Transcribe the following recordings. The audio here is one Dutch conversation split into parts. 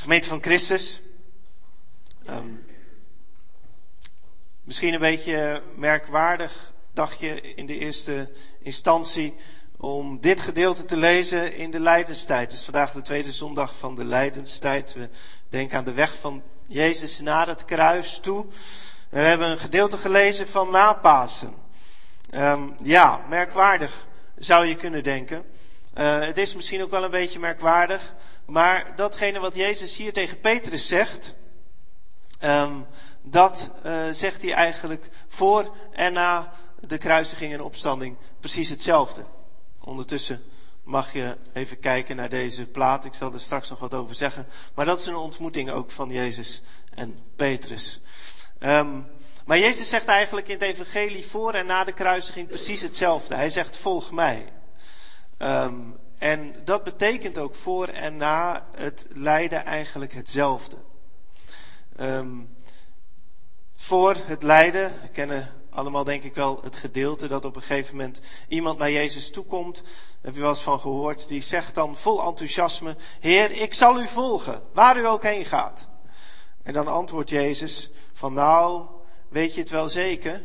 Gemeente van Christus. Um, misschien een beetje merkwaardig, dacht je in de eerste instantie, om dit gedeelte te lezen in de Leidenstijd. Het is vandaag de tweede zondag van de Leidenstijd. We denken aan de weg van Jezus naar het kruis toe. We hebben een gedeelte gelezen van na Pasen. Um, ja, merkwaardig zou je kunnen denken. Uh, het is misschien ook wel een beetje merkwaardig, maar datgene wat Jezus hier tegen Petrus zegt, um, dat uh, zegt hij eigenlijk voor en na de kruisiging en opstanding precies hetzelfde. Ondertussen mag je even kijken naar deze plaat. Ik zal er straks nog wat over zeggen. Maar dat is een ontmoeting ook van Jezus en Petrus. Um, maar Jezus zegt eigenlijk in het evangelie voor en na de kruisiging precies hetzelfde. Hij zegt volg mij. Um, en dat betekent ook voor en na het lijden eigenlijk hetzelfde. Um, voor het lijden, we kennen allemaal denk ik wel het gedeelte dat op een gegeven moment iemand naar Jezus toekomt. Heb je wel eens van gehoord. Die zegt dan vol enthousiasme: Heer, ik zal u volgen, waar u ook heen gaat. En dan antwoordt Jezus: Van nou, weet je het wel zeker?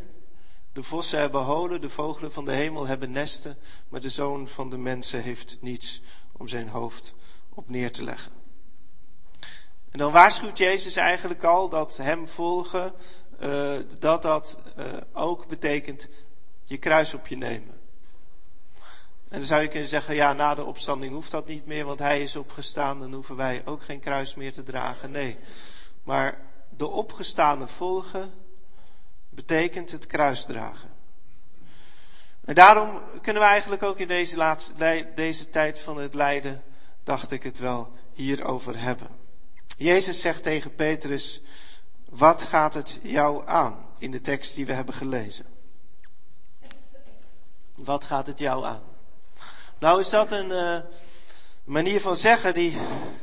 De vossen hebben holen, de vogelen van de hemel hebben nesten, maar de zoon van de mensen heeft niets om zijn hoofd op neer te leggen. En dan waarschuwt Jezus eigenlijk al dat hem volgen, uh, dat dat uh, ook betekent je kruis op je nemen. En dan zou je kunnen zeggen, ja, na de opstanding hoeft dat niet meer, want hij is opgestaan, dan hoeven wij ook geen kruis meer te dragen. Nee, maar de opgestaande volgen betekent het kruis dragen. En daarom kunnen we eigenlijk ook in deze, laatste, deze tijd van het lijden, dacht ik het wel, hierover hebben. Jezus zegt tegen Petrus, wat gaat het jou aan? In de tekst die we hebben gelezen. Wat gaat het jou aan? Nou is dat een uh, manier van zeggen die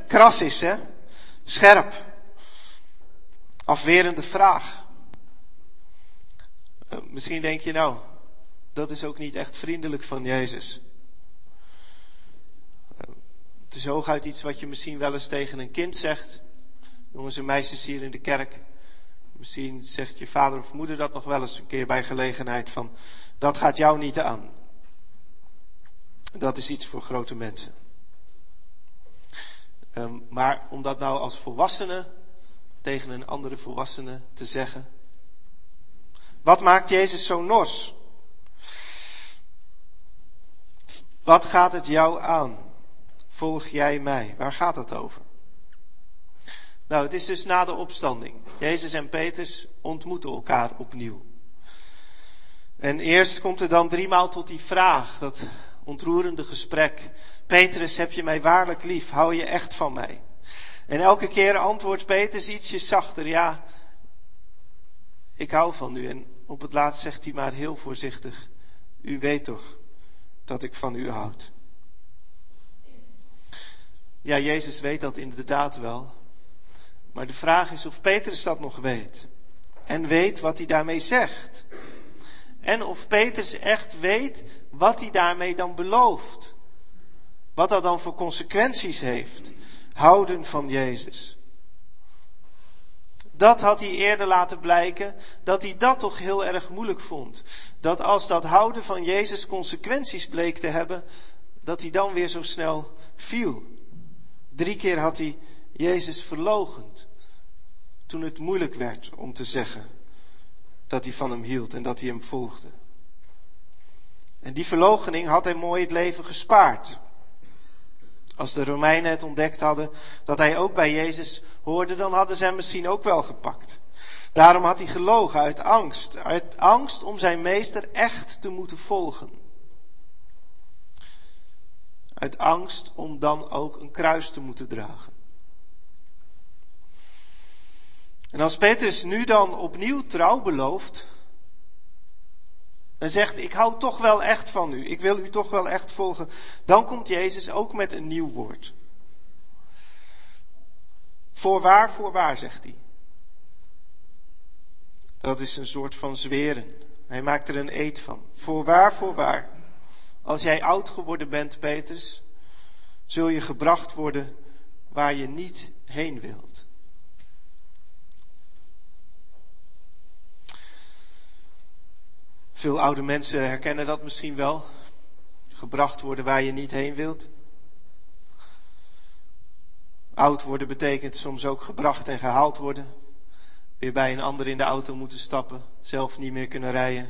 kras is, hè? Scherp. Afwerende vraag. Misschien denk je nou, dat is ook niet echt vriendelijk van Jezus. Het is hooguit iets wat je misschien wel eens tegen een kind zegt. Jongens en meisjes hier in de kerk. Misschien zegt je vader of moeder dat nog wel eens een keer bij gelegenheid van dat gaat jou niet aan. Dat is iets voor grote mensen. Um, maar om dat nou als volwassene tegen een andere volwassene te zeggen. Wat maakt Jezus zo nors? Wat gaat het jou aan? Volg jij mij? Waar gaat het over? Nou, het is dus na de opstanding. Jezus en Petrus ontmoeten elkaar opnieuw. En eerst komt er dan driemaal tot die vraag, dat ontroerende gesprek. Petrus, heb je mij waarlijk lief? Hou je echt van mij? En elke keer antwoordt Petrus ietsje zachter, ja, ik hou van u. En op het laatst zegt hij maar heel voorzichtig, u weet toch dat ik van u houd. Ja, Jezus weet dat inderdaad wel. Maar de vraag is of Petrus dat nog weet. En weet wat hij daarmee zegt. En of Petrus echt weet wat hij daarmee dan belooft. Wat dat dan voor consequenties heeft. Houden van Jezus. Dat had hij eerder laten blijken, dat hij dat toch heel erg moeilijk vond. Dat als dat houden van Jezus consequenties bleek te hebben, dat hij dan weer zo snel viel. Drie keer had hij Jezus verlogend. Toen het moeilijk werd om te zeggen dat hij van hem hield en dat hij hem volgde. En die verloochening had hem mooi het leven gespaard. Als de Romeinen het ontdekt hadden dat hij ook bij Jezus hoorde, dan hadden ze hem misschien ook wel gepakt. Daarom had hij gelogen uit angst. Uit angst om zijn meester echt te moeten volgen. Uit angst om dan ook een kruis te moeten dragen. En als Petrus nu dan opnieuw trouw belooft, en zegt: Ik hou toch wel echt van u, ik wil u toch wel echt volgen, dan komt Jezus ook met een nieuw woord. Voorwaar, voorwaar, zegt hij. Dat is een soort van zweren. Hij maakt er een eed van. Voorwaar, voorwaar. Als jij oud geworden bent, Petrus, zul je gebracht worden waar je niet heen wilt. Veel oude mensen herkennen dat misschien wel. Gebracht worden waar je niet heen wilt. Oud worden betekent soms ook gebracht en gehaald worden. Weer bij een ander in de auto moeten stappen, zelf niet meer kunnen rijden.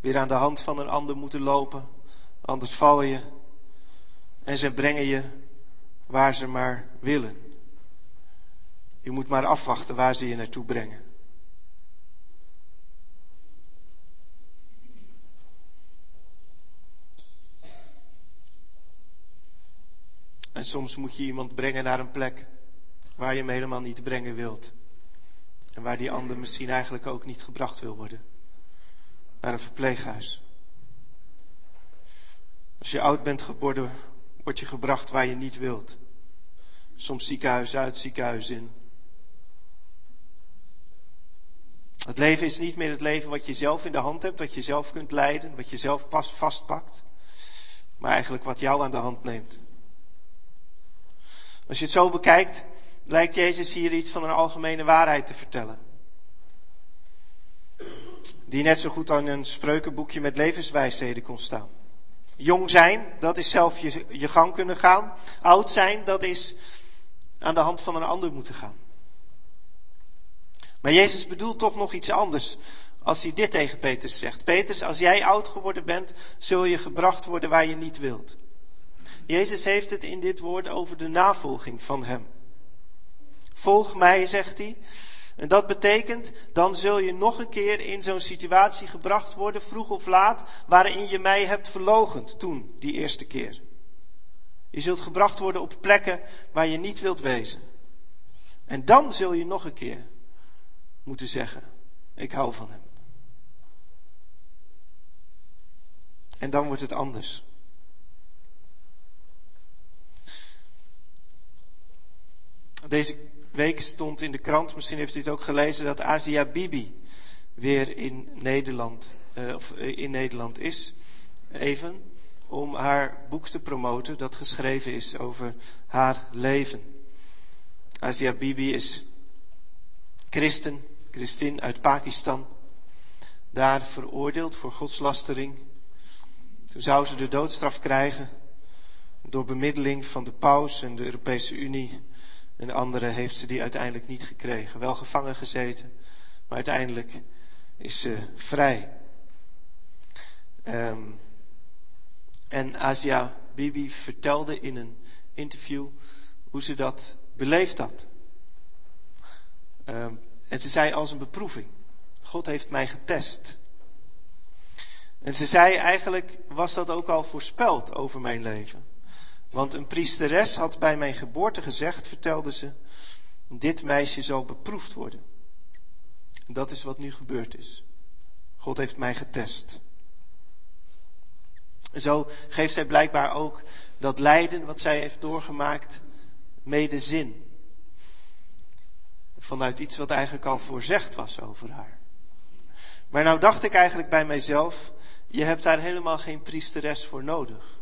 Weer aan de hand van een ander moeten lopen, anders val je. En ze brengen je waar ze maar willen. Je moet maar afwachten waar ze je naartoe brengen. En soms moet je iemand brengen naar een plek waar je hem helemaal niet brengen wilt. En waar die ander misschien eigenlijk ook niet gebracht wil worden. Naar een verpleeghuis. Als je oud bent geworden, word je gebracht waar je niet wilt. Soms ziekenhuis uit, ziekenhuis in. Het leven is niet meer het leven wat je zelf in de hand hebt, wat je zelf kunt leiden, wat je zelf pas vastpakt, maar eigenlijk wat jou aan de hand neemt. Als je het zo bekijkt, lijkt Jezus hier iets van een algemene waarheid te vertellen. Die net zo goed aan een spreukenboekje met levenswijsheden kon staan. Jong zijn, dat is zelf je, je gang kunnen gaan. Oud zijn, dat is aan de hand van een ander moeten gaan. Maar Jezus bedoelt toch nog iets anders als hij dit tegen Petrus zegt. Petrus, als jij oud geworden bent, zul je gebracht worden waar je niet wilt. Jezus heeft het in dit woord over de navolging van Hem. Volg mij, zegt hij. En dat betekent, dan zul je nog een keer in zo'n situatie gebracht worden, vroeg of laat, waarin je mij hebt verlogend toen, die eerste keer. Je zult gebracht worden op plekken waar je niet wilt wezen. En dan zul je nog een keer moeten zeggen, ik hou van hem. En dan wordt het anders. Deze week stond in de krant, misschien heeft u het ook gelezen, dat Asia Bibi weer in Nederland, uh, of eh, in Nederland is. Even om haar boek te promoten dat geschreven is over haar leven. Asia Bibi is christen, christin uit Pakistan. Daar veroordeeld voor godslastering. Toen zou ze de doodstraf krijgen door bemiddeling van de paus en de Europese Unie en de andere heeft ze die uiteindelijk niet gekregen. Wel gevangen gezeten, maar uiteindelijk is ze vrij. Um, en Asia Bibi vertelde in een interview hoe ze dat beleefd had. Um, en ze zei als een beproeving. God heeft mij getest. En ze zei eigenlijk was dat ook al voorspeld over mijn leven. Want een priesteres had bij mijn geboorte gezegd, vertelde ze, dit meisje zal beproefd worden. En dat is wat nu gebeurd is. God heeft mij getest. Zo geeft zij blijkbaar ook dat lijden wat zij heeft doorgemaakt mede zin. Vanuit iets wat eigenlijk al voorzegd was over haar. Maar nou dacht ik eigenlijk bij mijzelf, je hebt daar helemaal geen priesteres voor nodig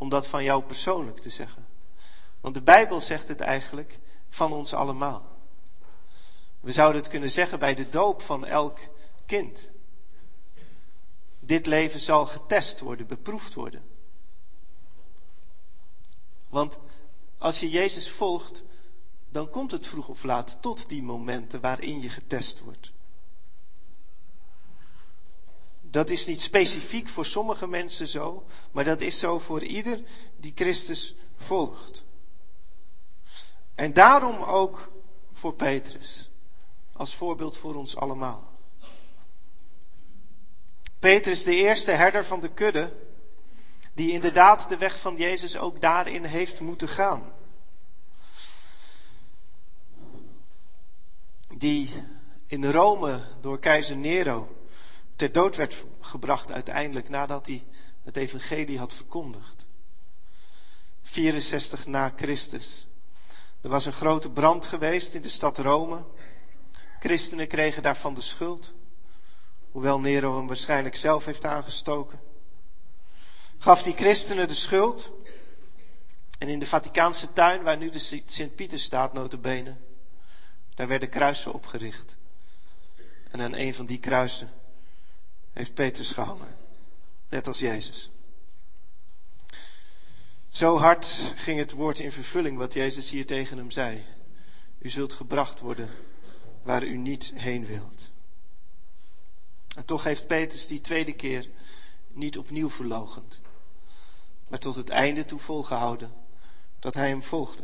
om dat van jou persoonlijk te zeggen. Want de Bijbel zegt het eigenlijk van ons allemaal. We zouden het kunnen zeggen bij de doop van elk kind. Dit leven zal getest worden, beproefd worden. Want als je Jezus volgt, dan komt het vroeg of laat tot die momenten waarin je getest wordt. Dat is niet specifiek voor sommige mensen zo, maar dat is zo voor ieder die Christus volgt. En daarom ook voor Petrus, als voorbeeld voor ons allemaal. Petrus, de eerste herder van de kudde, die inderdaad de weg van Jezus ook daarin heeft moeten gaan. Die in Rome door keizer Nero ter dood werd gebracht uiteindelijk nadat hij het evangelie had verkondigd. 64 na Christus. Er was een grote brand geweest in de stad Rome. Christenen kregen daarvan de schuld, hoewel Nero hem waarschijnlijk zelf heeft aangestoken. Gaf die christenen de schuld En in de Vaticaanse tuin, waar nu de Sint-Pieter staat, notabene, daar werden kruisen opgericht. En aan een van die kruisen heeft Petrus gehangen. Net als Jezus. Zo hard ging het woord in vervulling wat Jezus hier tegen hem zei. U zult gebracht worden waar u niet heen wilt. En toch heeft Petrus die tweede keer niet opnieuw verlogend, maar tot het einde toe volgehouden dat hij hem volgde.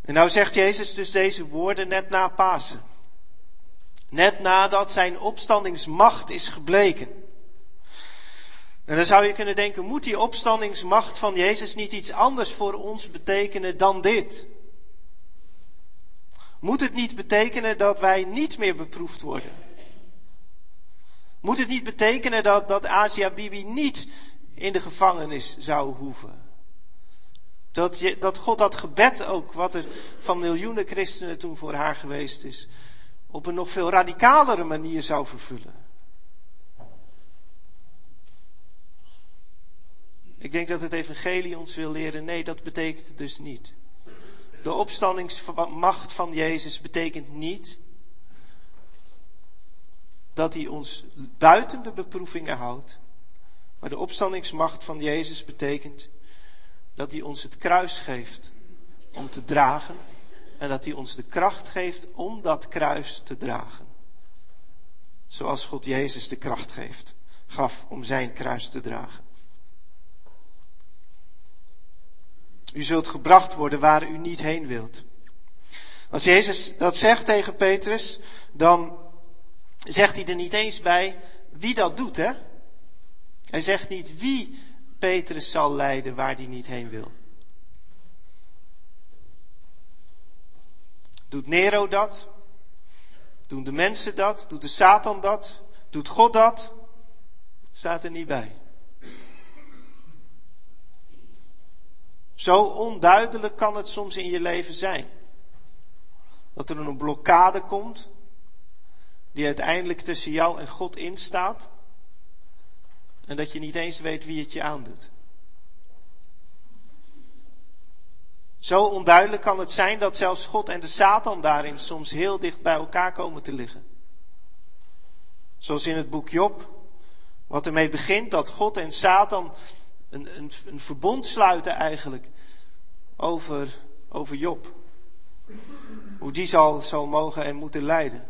En nou zegt Jezus dus deze woorden net na Pasen. Net nadat zijn opstandingsmacht is gebleken. En dan zou je kunnen denken, moet die opstandingsmacht van Jezus niet iets anders voor ons betekenen dan dit? Moet het niet betekenen dat wij niet meer beproefd worden? Moet het niet betekenen dat, dat Asia Bibi niet in de gevangenis zou hoeven? Dat, je, dat God dat gebed ook, wat er van miljoenen christenen toen voor haar geweest is, op een nog veel radicalere manier zou vervullen. Ik denk dat het evangelie ons wil leren, nee, dat betekent het dus niet. De opstandingsmacht van Jezus betekent niet dat hij ons buiten de beproevingen houdt. Maar de opstandingsmacht van Jezus betekent dat hij ons het kruis geeft om te dragen. En dat hij ons de kracht geeft om dat kruis te dragen. Zoals God Jezus de kracht geeft, gaf om zijn kruis te dragen. U zult gebracht worden waar u niet heen wilt. Als Jezus dat zegt tegen Petrus, dan zegt hij er niet eens bij wie dat doet, hè? Hij zegt niet wie Petrus zal leiden waar hij niet heen wil. Doet Nero dat? Doen de mensen dat? Doet de Satan dat? Doet God dat? Het staat er niet bij. Zo onduidelijk kan het soms in je leven zijn. Dat er een blokkade komt, die uiteindelijk tussen jou en God instaat, en dat je niet eens weet wie het je aandoet. Zo onduidelijk kan het zijn dat zelfs God en de Satan daarin soms heel dicht bij elkaar komen te liggen. Zoals in het boek Job, wat ermee begint dat God en Satan een, een, een verbond sluiten eigenlijk over, over Job. Hoe die zal, zal mogen en moeten leiden.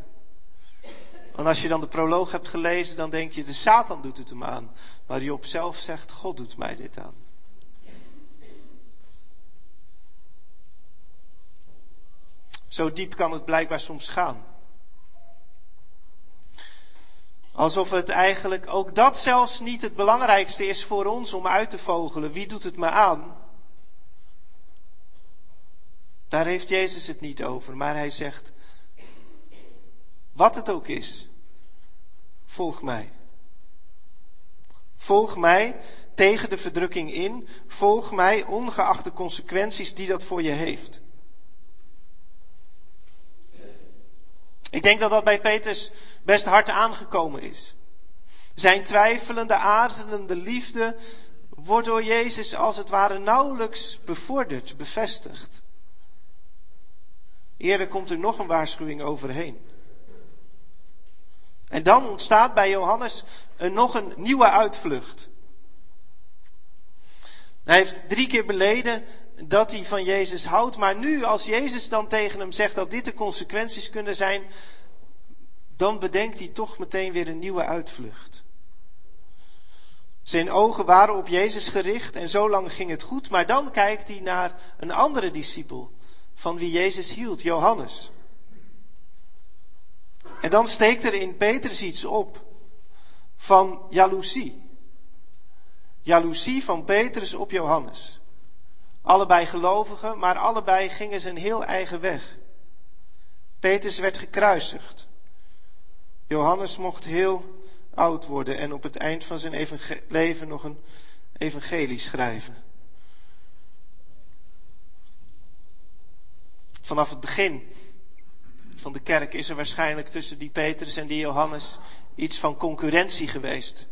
Want als je dan de proloog hebt gelezen, dan denk je, de Satan doet het hem aan. Maar Job zelf zegt, God doet mij dit aan. Zo diep kan het blijkbaar soms gaan. Alsof het eigenlijk ook dat zelfs niet het belangrijkste is voor ons om uit te vogelen. Wie doet het me aan? Daar heeft Jezus het niet over, maar hij zegt, wat het ook is, volg mij. Volg mij tegen de verdrukking in, volg mij ongeacht de consequenties die dat voor je heeft. Ik denk dat dat bij Petrus best hard aangekomen is. Zijn twijfelende, aarzelende liefde wordt door Jezus als het ware nauwelijks bevorderd, bevestigd. Eerder komt er nog een waarschuwing overheen. En dan ontstaat bij Johannes een, nog een nieuwe uitvlucht. Hij heeft drie keer beleden dat hij van Jezus houdt. Maar nu, als Jezus dan tegen hem zegt dat dit de consequenties kunnen zijn, dan bedenkt hij toch meteen weer een nieuwe uitvlucht. Zijn ogen waren op Jezus gericht en zo lang ging het goed, maar dan kijkt hij naar een andere discipel van wie Jezus hield, Johannes. En dan steekt er in Petrus iets op van jaloezie. Jaloezie van Petrus op Johannes. Allebei gelovigen, maar allebei gingen zijn heel eigen weg. Petrus werd gekruisigd. Johannes mocht heel oud worden en op het eind van zijn leven nog een evangelie schrijven. Vanaf het begin van de kerk is er waarschijnlijk tussen die Petrus en die Johannes iets van concurrentie geweest.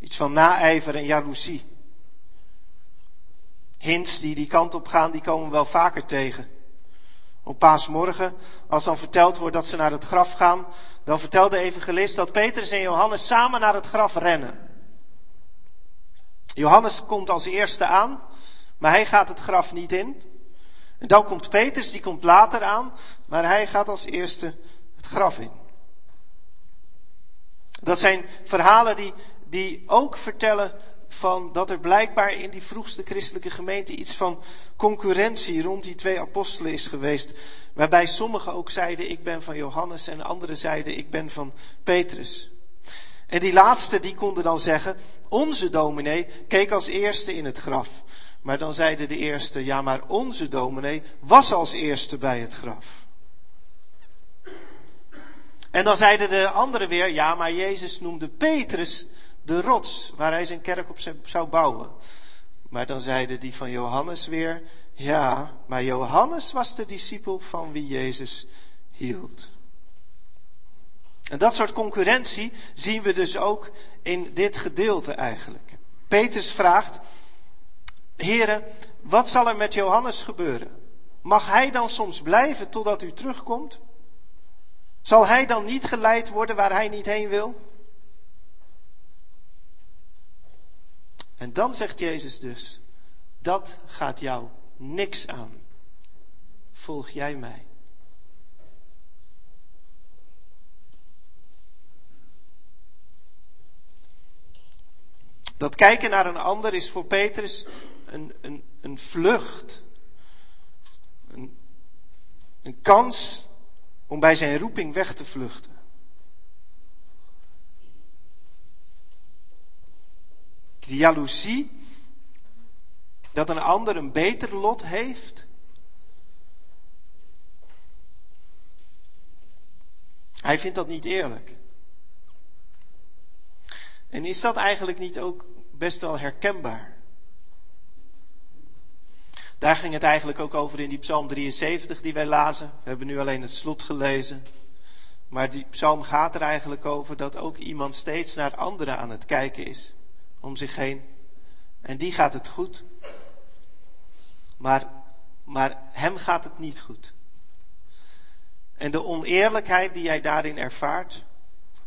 Iets van naijver en jaloezie. hints die die kant op gaan, die komen we wel vaker tegen. Op paasmorgen, als dan verteld wordt dat ze naar het graf gaan, dan vertelt de evangelist dat Petrus en Johannes samen naar het graf rennen. Johannes komt als eerste aan, maar hij gaat het graf niet in. En dan komt Petrus, die komt later aan, maar hij gaat als eerste het graf in. Dat zijn verhalen die, die ook vertellen van dat er blijkbaar in die vroegste christelijke gemeente iets van concurrentie rond die twee apostelen is geweest. Waarbij sommigen ook zeiden ik ben van Johannes en anderen zeiden ik ben van Petrus. En die laatste die konden dan zeggen, onze dominee keek als eerste in het graf. Maar dan zeiden de eerste, ja maar onze dominee was als eerste bij het graf. En dan zeiden de anderen weer, ja maar Jezus noemde Petrus de rots waar hij zijn kerk op zou bouwen. Maar dan zeiden die van Johannes weer, ja, maar Johannes was de discipel van wie Jezus hield. En dat soort concurrentie zien we dus ook in dit gedeelte eigenlijk. Petrus vraagt, heren, wat zal er met Johannes gebeuren? Mag hij dan soms blijven totdat u terugkomt? Zal hij dan niet geleid worden waar hij niet heen wil? En dan zegt Jezus dus, dat gaat jou niks aan. Volg jij mij. Dat kijken naar een ander is voor Petrus een, een, een vlucht. Een, een kans om bij zijn roeping weg te vluchten. Die jaloezie dat een ander een beter lot heeft. Hij vindt dat niet eerlijk. En is dat eigenlijk niet ook best wel herkenbaar? Daar ging het eigenlijk ook over in die Psalm 73 die wij lazen. We hebben nu alleen het slot gelezen. Maar die psalm gaat er eigenlijk over dat ook iemand steeds naar anderen aan het kijken is om zich heen. En die gaat het goed. Maar, maar hem gaat het niet goed. En de oneerlijkheid die hij daarin ervaart,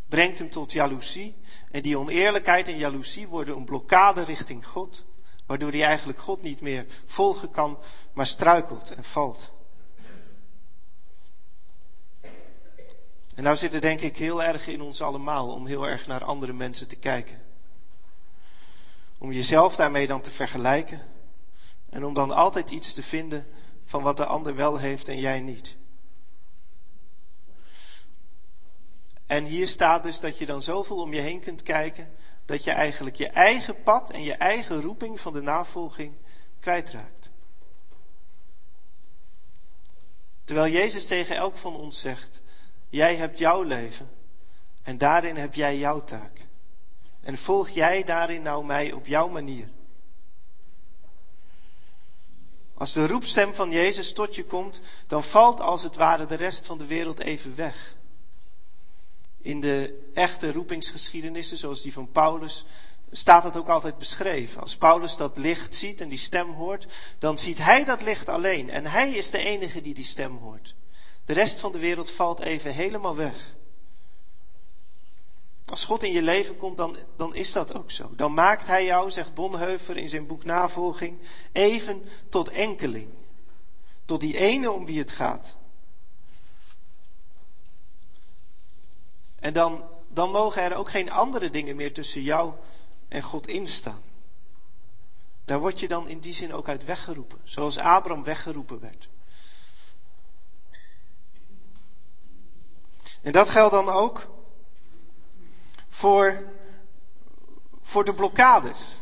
brengt hem tot jaloezie. En die oneerlijkheid en jaloezie worden een blokkade richting God. Waardoor hij eigenlijk God niet meer volgen kan, maar struikelt en valt. En nou zit er denk ik heel erg in ons allemaal om heel erg naar andere mensen te kijken. Om jezelf daarmee dan te vergelijken. En om dan altijd iets te vinden van wat de ander wel heeft en jij niet. En hier staat dus dat je dan zoveel om je heen kunt kijken dat je eigenlijk je eigen pad en je eigen roeping van de navolging kwijtraakt. Terwijl Jezus tegen elk van ons zegt: Jij hebt jouw leven en daarin heb jij jouw taak. En volg jij daarin nou mij op jouw manier. Als de roepstem van Jezus tot je komt, dan valt als het ware de rest van de wereld even weg. In de echte roepingsgeschiedenissen, zoals die van Paulus, staat het ook altijd beschreven. Als Paulus dat licht ziet en die stem hoort, dan ziet hij dat licht alleen. En hij is de enige die die stem hoort. De rest van de wereld valt even helemaal weg. Als God in je leven komt, dan, dan is dat ook zo. Dan maakt Hij jou, zegt Bonheuver in zijn boek Navolging, even tot enkeling. Tot die ene om wie het gaat. En dan, dan mogen er ook geen andere dingen meer tussen jou en God instaan. Daar word je dan in die zin ook uit weggeroepen, zoals Abraham weggeroepen werd. En dat geldt dan ook voor, voor de blokkades.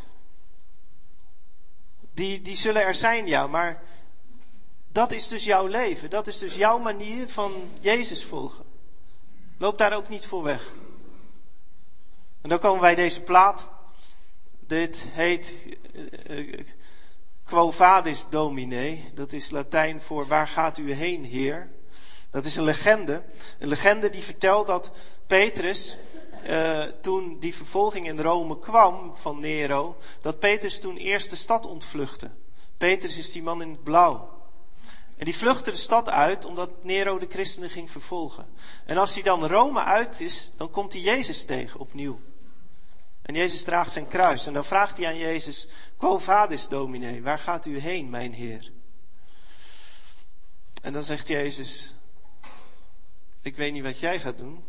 Die, die zullen er zijn, ja, maar dat is dus jouw leven. Dat is dus jouw manier van Jezus volgen. Loop daar ook niet voor weg. En dan komen wij deze plaat. Dit heet uh, Quo Vadis Domine. Dat is Latijn voor waar gaat u heen, Heer? Dat is een legende. Een legende die vertelt dat Petrus, uh, toen die vervolging in Rome kwam van Nero, dat Petrus toen eerst de stad ontvluchtte. Petrus is die man in het blauw. En die vluchtte de stad uit omdat Nero de christenen ging vervolgen. En als hij dan Rome uit is, dan komt hij Jezus tegen opnieuw. En Jezus draagt zijn kruis. En dan vraagt hij aan Jezus: Quo vadis, dominee, waar gaat u heen, mijn Heer? En dan zegt Jezus: Ik weet niet wat jij gaat doen,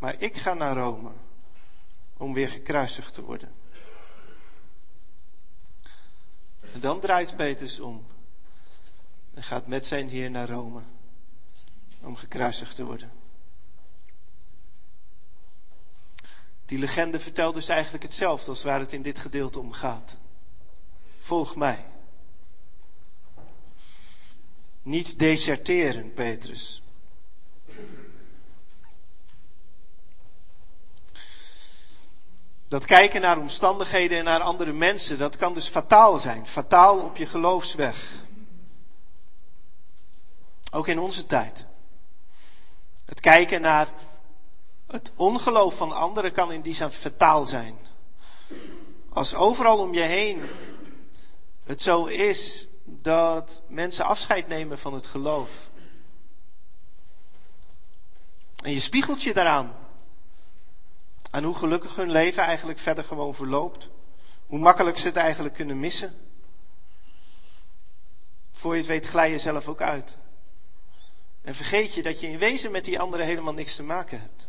maar ik ga naar Rome om weer gekruisigd te worden. En dan draait Petrus om en gaat met zijn Heer naar Rome om gekruisigd te worden. Die legende vertelt dus eigenlijk hetzelfde als waar het in dit gedeelte om gaat. Volg mij. Niet deserteren, Petrus. Dat kijken naar omstandigheden en naar andere mensen, dat kan dus fataal zijn. Fataal op je geloofsweg. Ook in onze tijd. Het kijken naar het ongeloof van anderen kan in die zin fataal zijn. Als overal om je heen het zo is dat mensen afscheid nemen van het geloof. En je spiegelt je daaraan. Aan hoe gelukkig hun leven eigenlijk verder gewoon verloopt. Hoe makkelijk ze het eigenlijk kunnen missen. Voor je het weet glij je zelf ook uit. En vergeet je dat je in wezen met die anderen helemaal niks te maken hebt.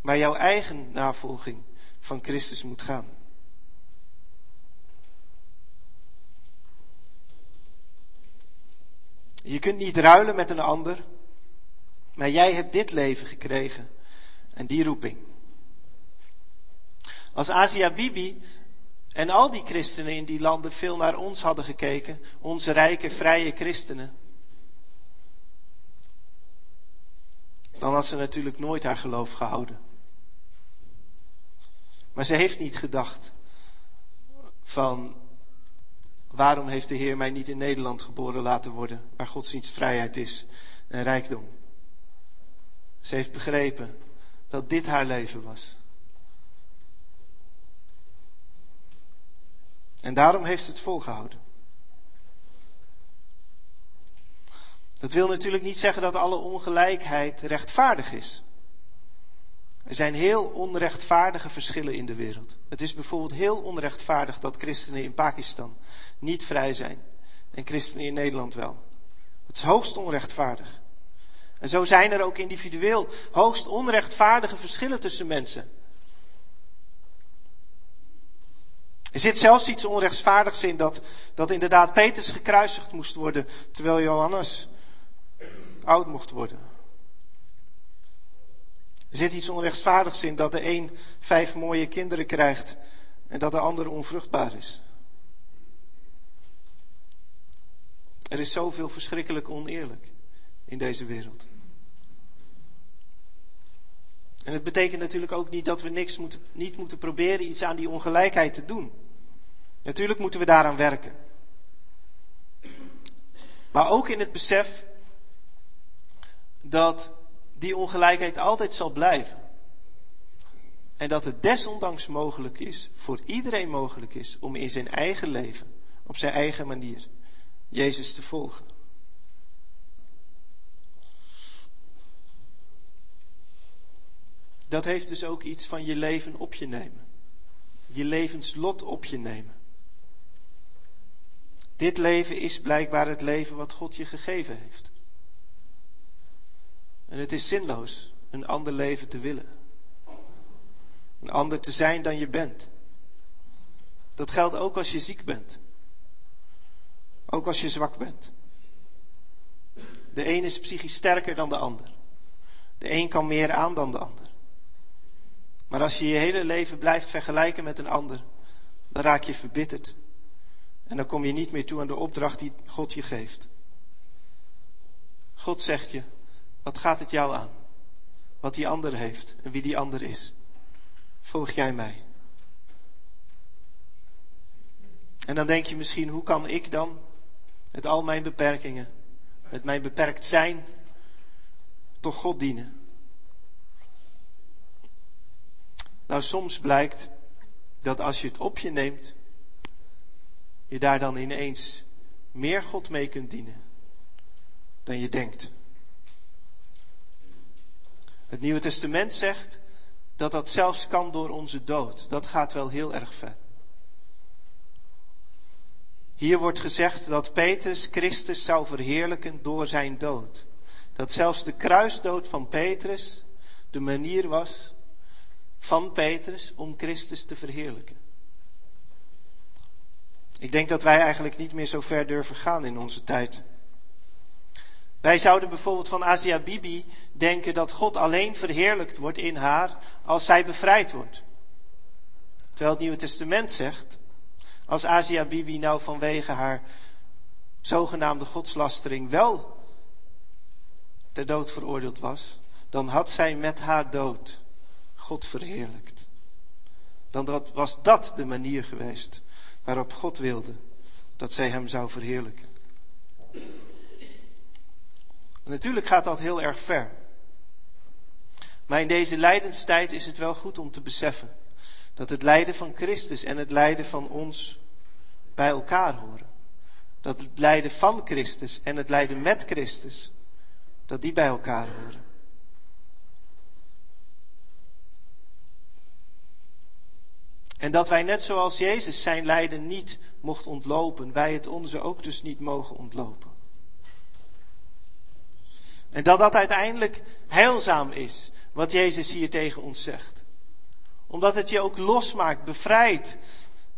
Maar jouw eigen navolging van Christus moet gaan. Je kunt niet ruilen met een ander, maar jij hebt dit leven gekregen en die roeping. Als Asia Bibi en al die christenen in die landen veel naar ons hadden gekeken, onze rijke, vrije christenen, dan had ze natuurlijk nooit haar geloof gehouden. Maar ze heeft niet gedacht van waarom heeft de Heer mij niet in Nederland geboren laten worden, waar godsdienstvrijheid is en rijkdom. Ze heeft begrepen dat dit haar leven was. En daarom heeft het volgehouden. Dat wil natuurlijk niet zeggen dat alle ongelijkheid rechtvaardig is. Er zijn heel onrechtvaardige verschillen in de wereld. Het is bijvoorbeeld heel onrechtvaardig dat christenen in Pakistan niet vrij zijn en christenen in Nederland wel. Het is hoogst onrechtvaardig. En zo zijn er ook individueel hoogst onrechtvaardige verschillen tussen mensen. Er zit zelfs iets onrechtvaardigs in dat, dat inderdaad Petrus gekruisigd moest worden, terwijl Johannes oud mocht worden. Er zit iets onrechtvaardigs in dat de een vijf mooie kinderen krijgt en dat de ander onvruchtbaar is. Er is zoveel verschrikkelijk oneerlijk in deze wereld. En het betekent natuurlijk ook niet dat we niks moeten, niet moeten proberen iets aan die ongelijkheid te doen. Natuurlijk moeten we daaraan werken. Maar ook in het besef dat die ongelijkheid altijd zal blijven. En dat het desondanks mogelijk is, voor iedereen mogelijk is, om in zijn eigen leven, op zijn eigen manier, Jezus te volgen. Dat heeft dus ook iets van je leven op je nemen. Je levenslot op je nemen. Dit leven is blijkbaar het leven wat God je gegeven heeft. En het is zinloos een ander leven te willen. Een ander te zijn dan je bent. Dat geldt ook als je ziek bent. Ook als je zwak bent. De een is psychisch sterker dan de ander. De een kan meer aan dan de ander. Maar als je je hele leven blijft vergelijken met een ander, dan raak je verbitterd. En dan kom je niet meer toe aan de opdracht die God je geeft. God zegt je, wat gaat het jou aan? Wat die ander heeft en wie die ander is. Volg jij mij? En dan denk je misschien, hoe kan ik dan met al mijn beperkingen, met mijn beperkt zijn, toch God dienen? Nou, soms blijkt dat als je het op je neemt, je daar dan ineens meer God mee kunt dienen dan je denkt. Het Nieuwe Testament zegt dat dat zelfs kan door onze dood. Dat gaat wel heel erg ver. Hier wordt gezegd dat Petrus Christus zou verheerlijken door zijn dood. Dat zelfs de kruisdood van Petrus de manier was van Petrus om Christus te verheerlijken. Ik denk dat wij eigenlijk niet meer zo ver durven gaan in onze tijd. Wij zouden bijvoorbeeld van Asia Bibi denken dat God alleen verheerlijkt wordt in haar als zij bevrijd wordt. Terwijl het Nieuwe Testament zegt, als Asia Bibi nou vanwege haar zogenaamde godslastering wel ter dood veroordeeld was, dan had zij met haar dood God verheerlijkt. Dan was dat de manier geweest waarop God wilde dat zij hem zou verheerlijken. natuurlijk gaat dat heel erg ver. Maar in deze lijdenstijd is het wel goed om te beseffen dat het lijden van Christus en het lijden van ons bij elkaar horen. Dat het lijden van Christus en het lijden met Christus, dat die bij elkaar horen. En dat wij net zoals Jezus zijn lijden niet mocht ontlopen, wij het onze ook dus niet mogen ontlopen. En dat dat uiteindelijk heilzaam is, wat Jezus hier tegen ons zegt. Omdat het je ook losmaakt, bevrijdt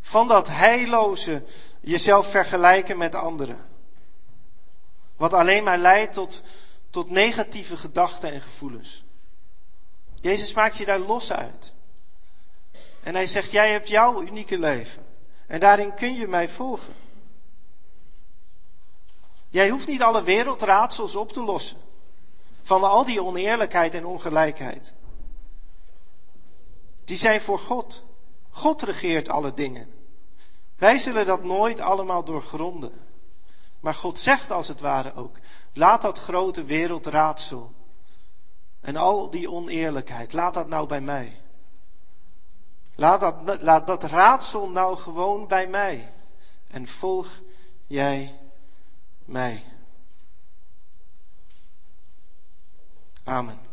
van dat heilloze jezelf vergelijken met anderen. Wat alleen maar leidt tot, tot negatieve gedachten en gevoelens. Jezus maakt je daar los uit. En hij zegt, jij hebt jouw unieke leven. En daarin kun je mij volgen. Jij hoeft niet alle wereldraadsels op te lossen. Van al die oneerlijkheid en ongelijkheid. Die zijn voor God. God regeert alle dingen. Wij zullen dat nooit allemaal doorgronden. Maar God zegt als het ware ook: laat dat grote wereldraadsel en al die oneerlijkheid, laat dat nou bij mij. Laat dat, laat dat raadsel nou gewoon bij mij. En volg jij mij. Amen.